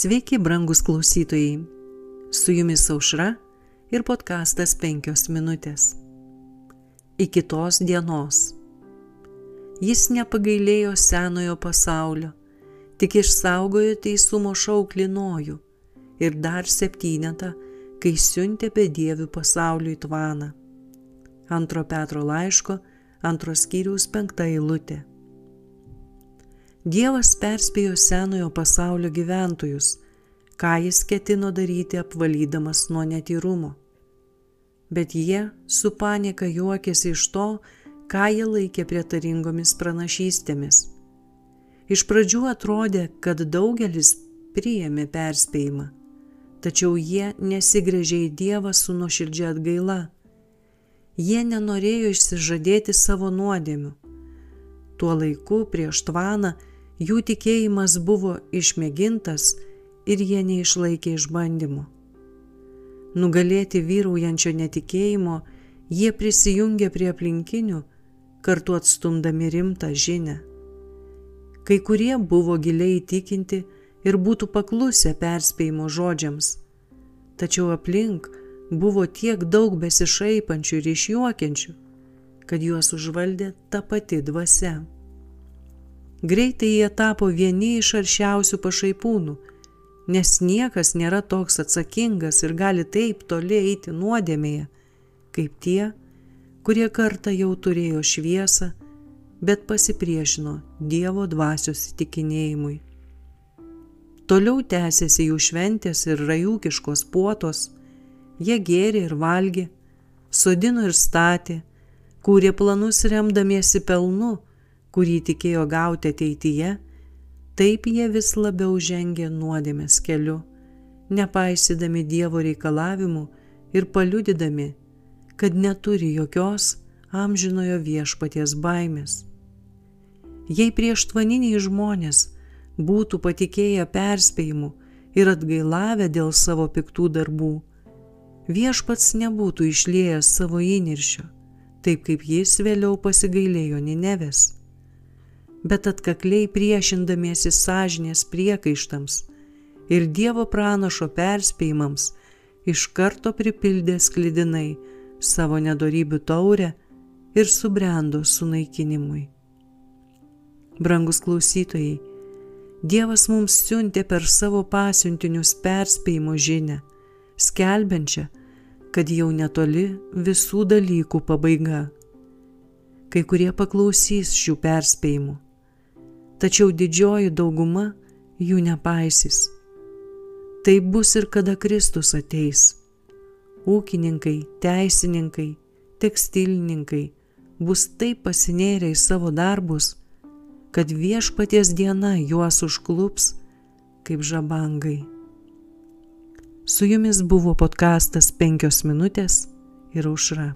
Sveiki, brangus klausytojai. Su jumis aušra ir podkastas 5 minutės. Iki tos dienos. Jis nepagailėjo senojo pasaulio, tik išsaugojo teisumo šauklinojų ir dar septynetą, kai siuntė bedievių pasauliui tvaną. Antro Petro laiško, antros skyriaus penkta eilutė. Dievas perspėjo senojo pasaulio gyventojus, ką jis ketino daryti apvalydamas nuo netyrumo. Bet jie su panika juokėsi iš to, ką jie laikė prietaringomis pranašystėmis. Iš pradžių atrodė, kad daugelis priėmė perspėjimą, tačiau jie nesigrėžė į Dievą su nuoširdžia atgaila. Jie nenorėjo išsižadėti savo nuodėmių. Tuo laiku prieš tvaną jų tikėjimas buvo išmėgintas ir jie neišlaikė išbandymų. Nugalėti vyraujančio netikėjimo, jie prisijungė prie aplinkinių, kartu atstumdami rimtą žinę. Kai kurie buvo giliai įtikinti ir būtų paklusę perspėjimo žodžiams, tačiau aplink buvo tiek daug besišaipančių ir išjuokiančių, kad juos užvaldė ta pati dvasia. Greitai jie tapo vieni iš aršiausių pašaipūnų, nes niekas nėra toks atsakingas ir gali taip toli eiti nuodėmėje, kaip tie, kurie kartą jau turėjo šviesą, bet pasipriešino Dievo dvasios įtikinėjimui. Toliau tęsėsi jų šventės ir rajūkiškos puotos, jie gėrė ir valgė, sodino ir statė, kūrė planus remdamiesi pelnu, kurį tikėjo gauti ateityje, taip jie vis labiau žengė nuodėmės keliu, nepaisydami Dievo reikalavimų ir paliudydami, kad neturi jokios amžinojo viešpaties baimės. Jei prieštvaniniai žmonės būtų patikėję perspėjimu ir atgailavę dėl savo piktų darbų, viešpats nebūtų išliejęs savo įniršio, taip kaip jis vėliau pasigailėjo Ninevės bet atkakliai priešindamiesi sąžinės priekaištams ir Dievo pranašo perspėjimams, iš karto pripildė sklidinai savo nedorybių taurę ir subrendo sunaikinimui. Brangus klausytojai, Dievas mums siuntė per savo pasiuntinius perspėjimo žinę, skelbiančią, kad jau netoli visų dalykų pabaiga. Kai kurie paklausys šių perspėjimų tačiau didžioji dauguma jų nepaisys. Tai bus ir kada Kristus ateis. Ūkininkai, teisininkai, tekstilininkai bus taip pasinėrę į savo darbus, kad viešpaties diena juos užklups kaip žabangai. Su jumis buvo podkastas penkios minutės ir užra.